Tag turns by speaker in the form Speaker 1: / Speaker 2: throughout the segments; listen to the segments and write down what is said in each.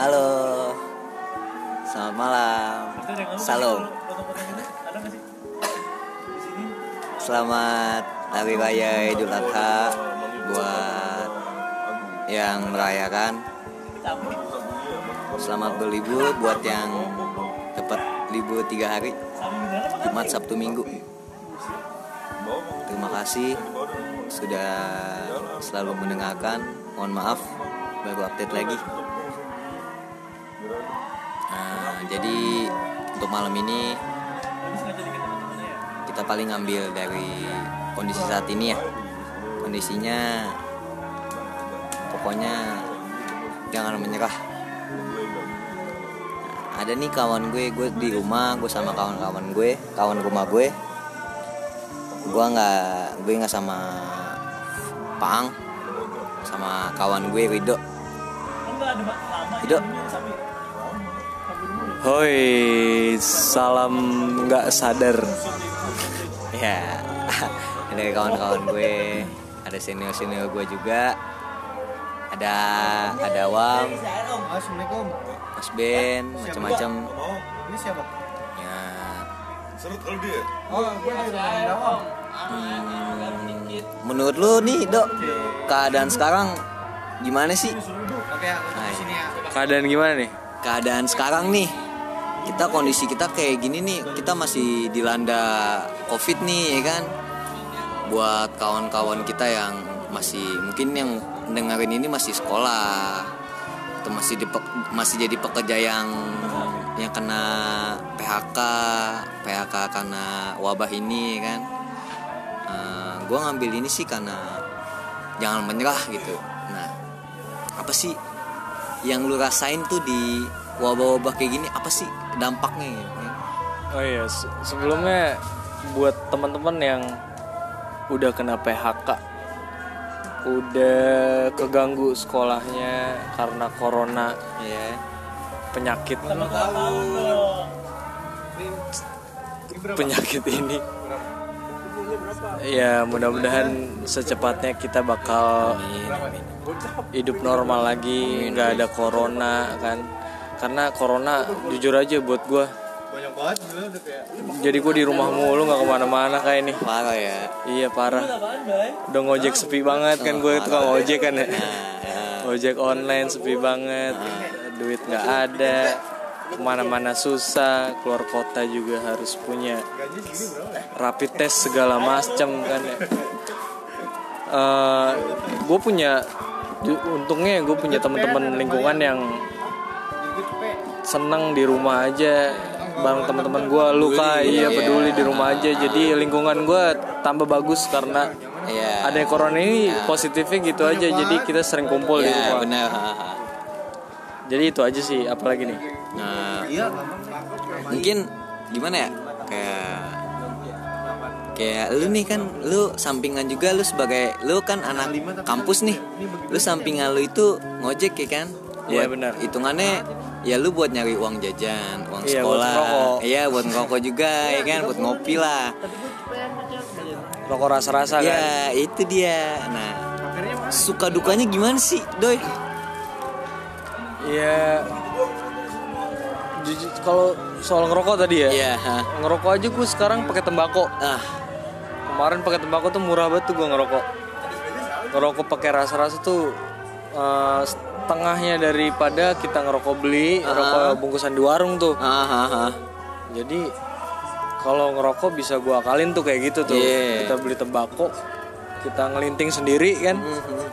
Speaker 1: Halo. Selamat malam. Salam. Selamat Hari Raya Idul Adha buat yang merayakan. Selamat berlibur buat yang dapat libur tiga hari Jumat Sabtu Minggu. Terima kasih sudah selalu mendengarkan. Mohon maaf baru update lagi. Nah, jadi untuk malam ini kita paling ngambil dari kondisi saat ini ya. Kondisinya pokoknya jangan menyerah. Ada nih kawan gue, gue di rumah, gue sama kawan-kawan gue, kawan rumah gue. Gue nggak, gue nggak sama Pang, sama kawan gue Rido. Rido,
Speaker 2: Hoi, salam nggak sadar.
Speaker 1: Ya, ada kawan-kawan gue, ada senior-senior gue juga, ada ada Wam,
Speaker 3: Assalamualaikum.
Speaker 1: Mas Ben, macam-macam.
Speaker 3: Ini siapa?
Speaker 1: Ya,
Speaker 4: Serut kalau dia.
Speaker 3: Oh, gue dari Dawang.
Speaker 1: menurut lu nih dok, keadaan sekarang gimana sih?
Speaker 3: Oke, aku sini ya.
Speaker 2: Keadaan gimana nih?
Speaker 1: Keadaan sekarang nih, kita kondisi kita kayak gini nih, kita masih dilanda covid nih, ya kan? Buat kawan-kawan kita yang masih mungkin yang dengerin ini masih sekolah atau masih di masih jadi pekerja yang yang kena PHK PHK karena wabah ini ya kan gue ngambil ini sih karena jangan menyerah gitu nah apa sih yang lu rasain tuh di wabah-wabah kayak gini apa sih dampaknya ya?
Speaker 2: Oh iya, se- sebelumnya buat teman-teman yang udah kena PHK, udah keganggu sekolahnya karena corona
Speaker 1: ya
Speaker 2: penyakit penyakit ini. Ya mudah-mudahan secepatnya kita bakal hidup normal lagi nggak ada corona kan karena corona jujur aja buat gua.
Speaker 3: Banyak banget dulu udah kayak
Speaker 2: jadi gue di rumah mulu nggak ke mana-mana kayak ini.
Speaker 1: Parah ya.
Speaker 2: Iya parah. Udah ngojek sepi banget kan gue tukang ojek kan ya.
Speaker 1: Nah, ya.
Speaker 2: ojek online sepi banget. Duit nggak ada. Ke mana-mana susah. Keluar kota juga harus punya rapid test segala macam kan ya. Gue punya untungnya gue punya teman-teman lingkungan yang seneng di rumah aja. Bareng teman-teman gue lu kak. Iya peduli di rumah aja. Jadi lingkungan gue tambah bagus karena
Speaker 1: Iya.
Speaker 2: ada corona ini positifnya gitu aja. Jadi kita sering kumpul di
Speaker 1: ya
Speaker 2: rumah.
Speaker 1: ha.
Speaker 2: jadi itu aja sih apalagi nih?
Speaker 1: Nah
Speaker 3: iya
Speaker 1: mungkin gimana ya? Kayak kayak lu nih kan lu sampingan juga lu sebagai lu kan anak kampus nih. Lu sampingan lu itu ngojek ya kan?
Speaker 2: Iya, benar.
Speaker 1: hitungannya ya lu buat nyari uang jajan uang
Speaker 2: Iya,
Speaker 1: sekolah. iya buat ngerokok juga ya kan? Buat ngopi lah.
Speaker 2: Rokok rasa-rasa kan?
Speaker 1: ya itu dia. Nah suka dukanya gimana sih doi?
Speaker 2: Iya jujur kalau soal ngerokok tadi ya
Speaker 1: iya ha.
Speaker 2: ngerokok aja gue sekarang pakai tembakau.
Speaker 1: Ah.
Speaker 2: Kemarin pakai tembakau tuh murah banget tuh gue ngerokok. Ngerokok pakai rasa-rasa tuh eh, setengahnya daripada kita ngerokok beli ngerokok bungkusan di warung tuh.
Speaker 1: Ah
Speaker 2: jadi kalau ngerokok bisa gue akalin tuh kayak gitu tuh.
Speaker 1: Iya.
Speaker 2: kita beli tembakau kita ngelinting sendiri kan?
Speaker 3: Gue.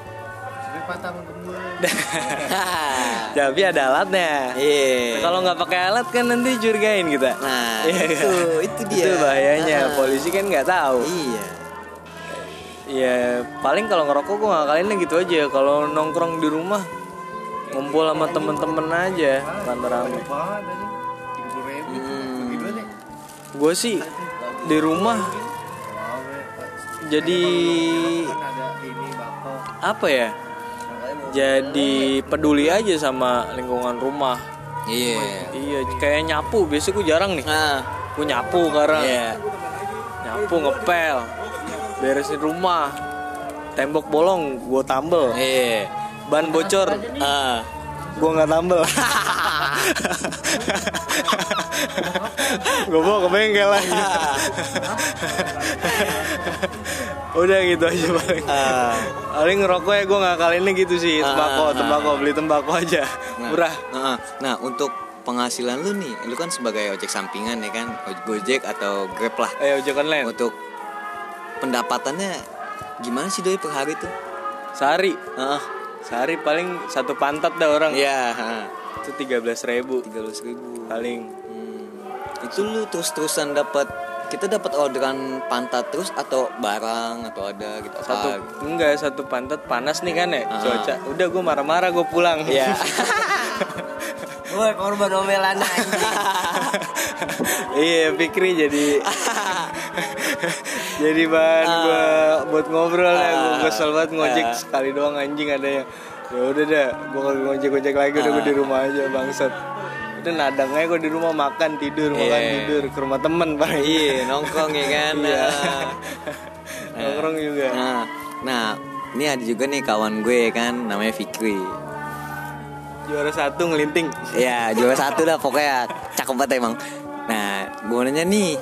Speaker 2: tapi ada alatnya.
Speaker 1: Iya
Speaker 2: kalau nggak pakai alat kan nanti curigain kita.
Speaker 1: Nah
Speaker 2: Iya,
Speaker 1: itu itu dia.
Speaker 2: Itu bahayanya.
Speaker 1: Ah.
Speaker 2: polisi kan nggak tahu.
Speaker 1: Iya.
Speaker 2: Ya paling kalau ngerokok gue ngakalinnya gitu aja. Kalau nongkrong di rumah ngumpul sama temen-temen aja rame-rame
Speaker 3: ribu.
Speaker 1: Hmm.
Speaker 2: Gue sih di rumah. Jadi apa ya? Jadi peduli aja sama lingkungan rumah.
Speaker 1: Iya.
Speaker 2: Iya kayak nyapu. Biasanya gue jarang nih.
Speaker 1: Nah
Speaker 2: gue nyapu sekarang.
Speaker 1: Iya.
Speaker 2: Nyapu ngepel. Beresin rumah. Tembok bolong gue tambel.
Speaker 1: Iya
Speaker 2: ban bocor.
Speaker 1: Ah.
Speaker 2: Gue nggak tambel gue bawa ke bengkel lagi udah gitu aja paling
Speaker 1: Ah.
Speaker 2: paling. Ngerokok ya gue nggak kali ini gitu sih. Tembakau
Speaker 1: Ah, ah,
Speaker 2: tembakau beli tembakau aja.
Speaker 1: Nah,
Speaker 2: murah.
Speaker 1: Nah, nah, untuk penghasilan lu nih, lu kan sebagai ojek sampingan ya kan, oj- Gojek atau Grab lah.
Speaker 2: eh ojek online.
Speaker 1: Untuk pendapatannya gimana sih doi per hari tuh?
Speaker 2: sehari.
Speaker 1: Heeh.
Speaker 2: Sehari paling satu pantat dah orang
Speaker 1: Iya, heeh.
Speaker 2: itu tiga belas ribu
Speaker 1: tiga ribu.
Speaker 2: paling
Speaker 1: Hmm. Itu lu terus-terusan dapat kita dapat orderan pantat terus atau barang atau ada gitu
Speaker 2: satu
Speaker 1: apa?
Speaker 2: enggak satu pantat panas nih kan ya
Speaker 1: Ah.
Speaker 2: cuaca udah gue marah-marah gue pulang
Speaker 1: Iya.
Speaker 5: Gue korban omelan
Speaker 2: iya Fikri jadi jadi bahan gua buat ngobrol ya gue kesel banget ngojek
Speaker 1: Ah.
Speaker 2: sekali doang anjing ada yang ya udah dah gue kalau ngojek ngojek lagi udah gue di rumah aja bangsat udah nadang aja gue di rumah makan tidur makan
Speaker 1: Iya.
Speaker 2: tidur ke rumah temen paling
Speaker 1: Iya, nongkrong ya kan.
Speaker 2: Iya. Nongkrong juga
Speaker 1: Nah, nah, ini ada juga nih kawan gue kan namanya Fikri.
Speaker 2: juara satu ngelinting
Speaker 1: Ya juara satu dah pokoknya cakep banget emang. Nah gue nanya nih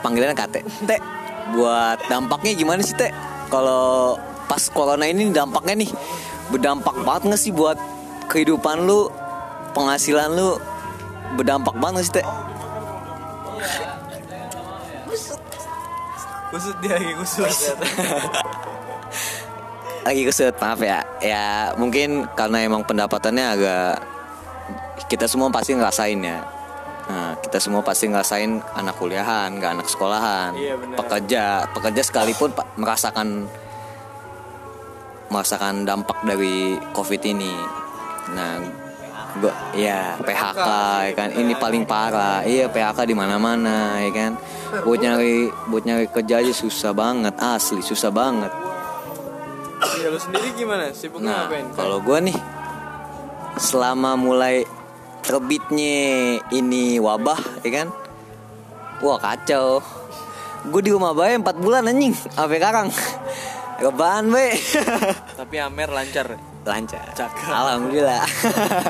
Speaker 1: panggilannya kate. Teh buat dampaknya gimana sih teh? Kalau pas corona ini dampaknya nih berdampak banget nggak sih buat kehidupan lu, penghasilan lu berdampak banget nggak sih teh?
Speaker 2: kusut dia lagi khusus
Speaker 1: Lagi kesut maaf ya. Ya mungkin karena emang pendapatannya agak kita semua pasti ngerasain ya. Kita semua pasti ngerasain anak kuliahan, nggak anak sekolahan,
Speaker 2: Iya,
Speaker 1: pekerja, pekerja sekalipun pak merasakan merasakan dampak dari covid ini. Nah, gua ya PHK ya kan, ini paling parah. Iya PHK di mana-mana ya kan. Buat nyari buat nyari kerja aja susah banget, asli susah banget.
Speaker 2: ya lu sendiri gimana sibuk
Speaker 1: Nah,
Speaker 2: ngapain
Speaker 1: kalau gue nih selama mulai terbitnya ini wabah, ya kan? Wah kacau. Gue di rumah bayi 4 bulan anjing, sampai sekarang. Rebahan be.
Speaker 2: tapi Amer lancar
Speaker 1: Lancar.
Speaker 2: Cakep.
Speaker 1: Alhamdulillah.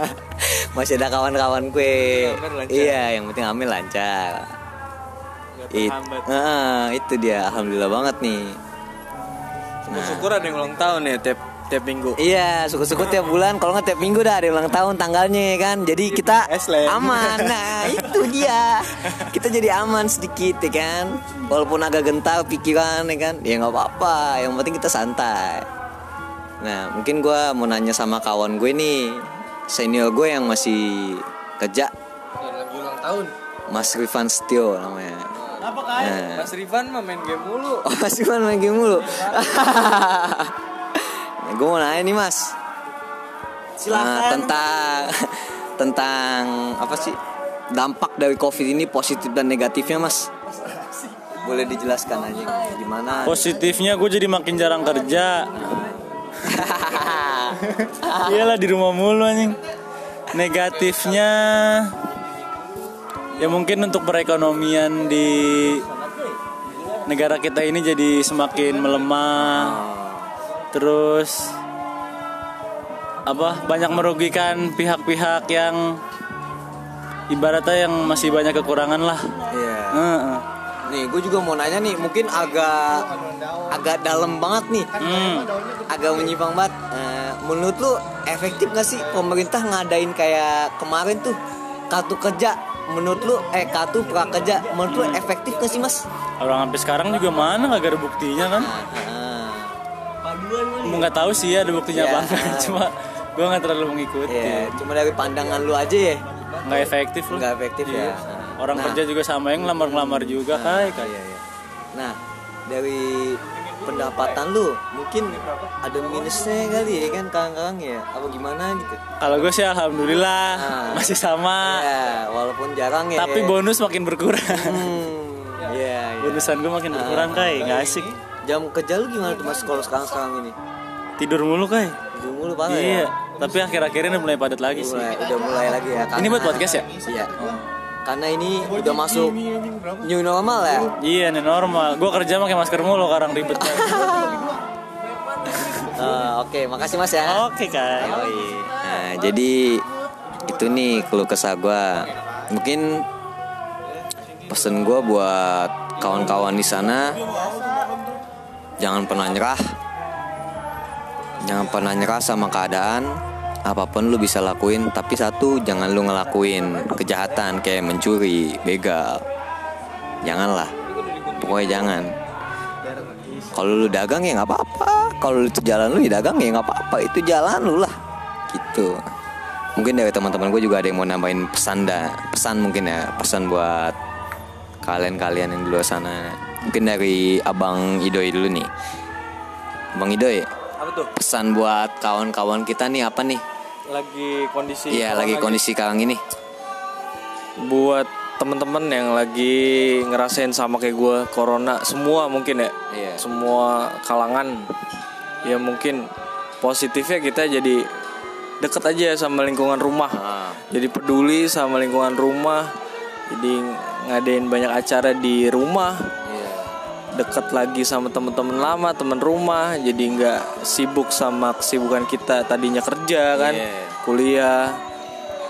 Speaker 1: Masih ada kawan-kawan gue.
Speaker 2: Amer.
Speaker 1: Iya, yang penting Amir lancar. It. Ah, itu dia, alhamdulillah banget nih.
Speaker 2: syukur ada yang ulang tahun ya tiap tiap minggu
Speaker 1: Iya, syukur-syukur tiap bulan kalau nggak tiap minggu dah ada ulang tahun tanggalnya ya kan. Jadi kita aman. Nah, itu dia. Kita jadi aman sedikit ya kan. Walaupun agak gentar pikiran ya kan. Ya nggak apa-apa, yang penting kita santai. Nah, mungkin gua mau nanya sama kawan gue nih. Senior gue yang masih kerja,
Speaker 2: yang lagi ulang tahun
Speaker 1: Mas Rifan Setio namanya.
Speaker 2: apa kan
Speaker 1: Nah.
Speaker 2: Mas Rifan mah main game mulu
Speaker 1: Oh, Mas Rifan main game mulu. nah, gue mau nanya nih, Mas. Nah, tentang tentang apa sih dampak dari covid ini positif dan negatifnya mas boleh dijelaskan aja gimana
Speaker 6: Positifnya gue jadi makin jarang kerja. Iyalah di rumah mulu anjing. Negatifnya ya mungkin untuk perekonomian di negara kita ini jadi semakin melemah. Terus apa banyak merugikan pihak-pihak yang ibaratnya yang masih banyak kekurangan lah.
Speaker 1: Iya.
Speaker 6: Heeh.
Speaker 1: nih gue juga mau nanya nih mungkin agak agak dalam banget nih
Speaker 6: Hmm.
Speaker 1: agak menyimpang banget Eh, menurut lu efektif gak sih pemerintah ngadain kayak kemarin tuh kartu kerja menurut lu eh kartu prakerja menurut lu efektif gak sih mas
Speaker 6: Orang sampai sekarang juga mana nggak ada buktinya kan? Nggak tahu sih ada buktinya
Speaker 1: Iya.
Speaker 6: apa enggak. Cuma gue nggak terlalu mengikuti.
Speaker 1: Iya, cuma dari pandangan lu aja ya
Speaker 6: Nggak efektif loh.
Speaker 1: nggak efektif ya.
Speaker 6: Iya. Orang
Speaker 1: Nah.
Speaker 6: kerja juga sama yang ngelamar-ngelamar juga kai kai.
Speaker 1: Iya, iya. Nah, dari pendapatan lu mungkin ada minusnya kali ya kan kawan-kawan ya apa gimana gitu
Speaker 6: Kalau gue sih alhamdulillah
Speaker 1: Ah.
Speaker 6: masih sama.
Speaker 1: ya walaupun jarang ya
Speaker 6: Tapi bonus makin berkurang.
Speaker 1: hmm, iya, iya.
Speaker 6: Bonusan gue makin berkurang kai, nggak asik.
Speaker 1: jam kerja lu gimana tuh mas kalau sekarang sekarang ini
Speaker 6: Tidur mulu kai.
Speaker 1: Udah mulu parah
Speaker 6: Iya.
Speaker 1: ya
Speaker 6: Tapi akhir-akhir ini mulai padat lagi sih.
Speaker 1: mulai, udah mulai lagi ya
Speaker 6: Ini buat podcast ya?
Speaker 1: iya karena ini udah masuk new normal ya
Speaker 6: Iya nih normal. Gue kerja pakai masker mulu, sekarang ribet banget.
Speaker 1: Eh, Oke, makasih Mas ya.
Speaker 6: Oke kan.
Speaker 1: Yoi. Nah, jadi itu nih keluh kesah gue. Mungkin pesen gue buat kawan-kawan di sana jangan pernah nyerah. Jangan pernah nyerah sama keadaan. Apa pun lu bisa lakuin, tapi satu jangan lu ngelakuin kejahatan kayak mencuri, begal. Janganlah. Pokoknya jangan. Kalau lu dagang ya nggak apa-apa. Kalau itu jalan lu ya dagang ya nggak apa-apa. Itu jalan lu lah. Gitu. Mungkin dari teman-teman gue juga ada yang mau nambahin pesan dah. Pesan mungkin ya. Pesan buat kalian-kalian yang di luar sana. Mungkin dari Abang Idoy dulu nih. Bang Idoy,
Speaker 2: Apa tuh?
Speaker 1: pesan buat kawan-kawan kita nih apa nih?
Speaker 2: Lagi kondisi
Speaker 1: Iya, lagi kondisi sekarang ini.
Speaker 2: buat temen-temen yang lagi ngerasain sama kayak gue corona semua mungkin ya
Speaker 1: Iya.
Speaker 2: semua kalangan ya mungkin positifnya kita jadi deket aja sama lingkungan rumah
Speaker 1: Ah.
Speaker 2: jadi peduli sama lingkungan rumah jadi ngadain banyak acara di rumah
Speaker 1: Iya.
Speaker 2: deket lagi sama temen-temen lama temen rumah jadi nggak sibuk sama kesibukan kita tadinya kerja kan
Speaker 1: Iya.
Speaker 2: kuliah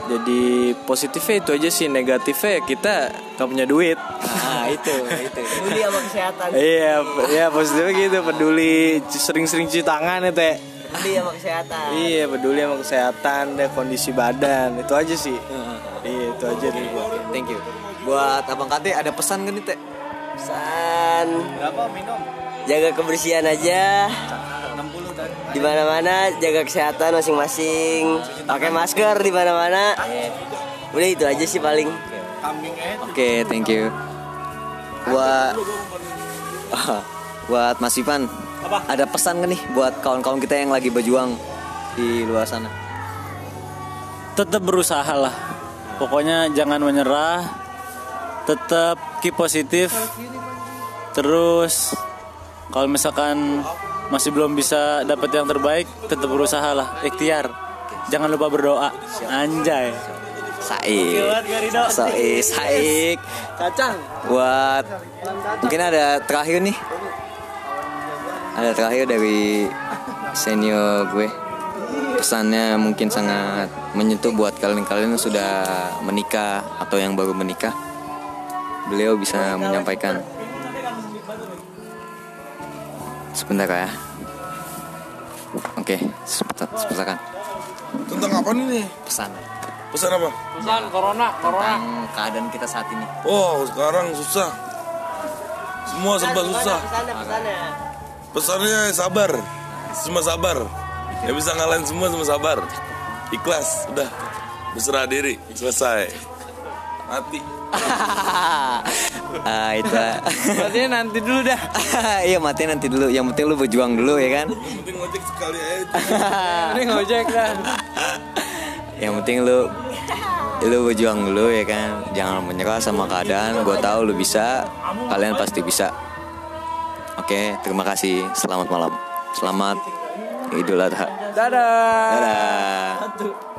Speaker 2: jadi positifnya itu aja sih negatifnya ya kita nggak punya duit
Speaker 1: Ah, itu, itu.
Speaker 5: Peduli sama kesehatan.
Speaker 2: iya ya positifnya gitu peduli sering-sering cuci tangan ya teh
Speaker 5: Peduli sama kesehatan.
Speaker 2: iya peduli sama kesehatan deh kondisi badan itu aja sih iya itu aja deh gua
Speaker 1: Thank you. Buat Abang Kate ada pesan kan nih, Teh?
Speaker 5: Pesan
Speaker 3: Berapa minum?
Speaker 5: jaga kebersihan aja.
Speaker 3: 60 dan
Speaker 5: Di mana-mana jaga kesehatan masing-masing. Pakai masker di mana-mana. Udah itu aja sih paling.
Speaker 1: Oke, thank you. Buat buat Mas Ivan, ada pesan gak nih buat kawan-kawan kita yang lagi berjuang di luar sana?
Speaker 6: Tetap berusaha lah. Pokoknya jangan menyerah. Tetap keep positif. Terus kalau misalkan masih belum bisa dapat yang terbaik, tetap berusaha lah. Ikhtiar. Jangan lupa berdoa. Anjay.
Speaker 1: Saik. Saik, Saik.
Speaker 2: kacang
Speaker 1: Buat mungkin ada terakhir nih. Ada terakhir dari senior gue. Pesannya mungkin sangat menyentuh buat kalian-kalian yang sudah menikah atau yang baru menikah. Beliau bisa menyampaikan. Sebentar ya. Oke, sebentar, sebentar kan.
Speaker 4: Tentang apa nih?
Speaker 1: Pesan
Speaker 4: Pesan apa?
Speaker 2: pesan corona corona
Speaker 1: tentang keadaan kita saat ini.
Speaker 4: Oh, sekarang susah. Semua serba susah. Pesannya, sabar. Cuma sabar. Ya bisa ngalahin semua cuma sabar. Ikhlas, udah. Berserah diri, selesai. Mati.
Speaker 1: ah itu.
Speaker 2: berarti nanti dulu dah
Speaker 1: iya mati nanti dulu. Yang penting lu berjuang dulu ya kan.
Speaker 4: Yang penting ngojek sekali aja.
Speaker 2: ini ngojek dah
Speaker 1: Yang penting lu lu berjuang dulu ya kan. Jangan menyerah sama keadaan. Gue tahu lu bisa. Kalian pasti bisa. Oke, terima kasih. Selamat malam. Selamat Idul Adha.
Speaker 2: dadah
Speaker 1: Dadah.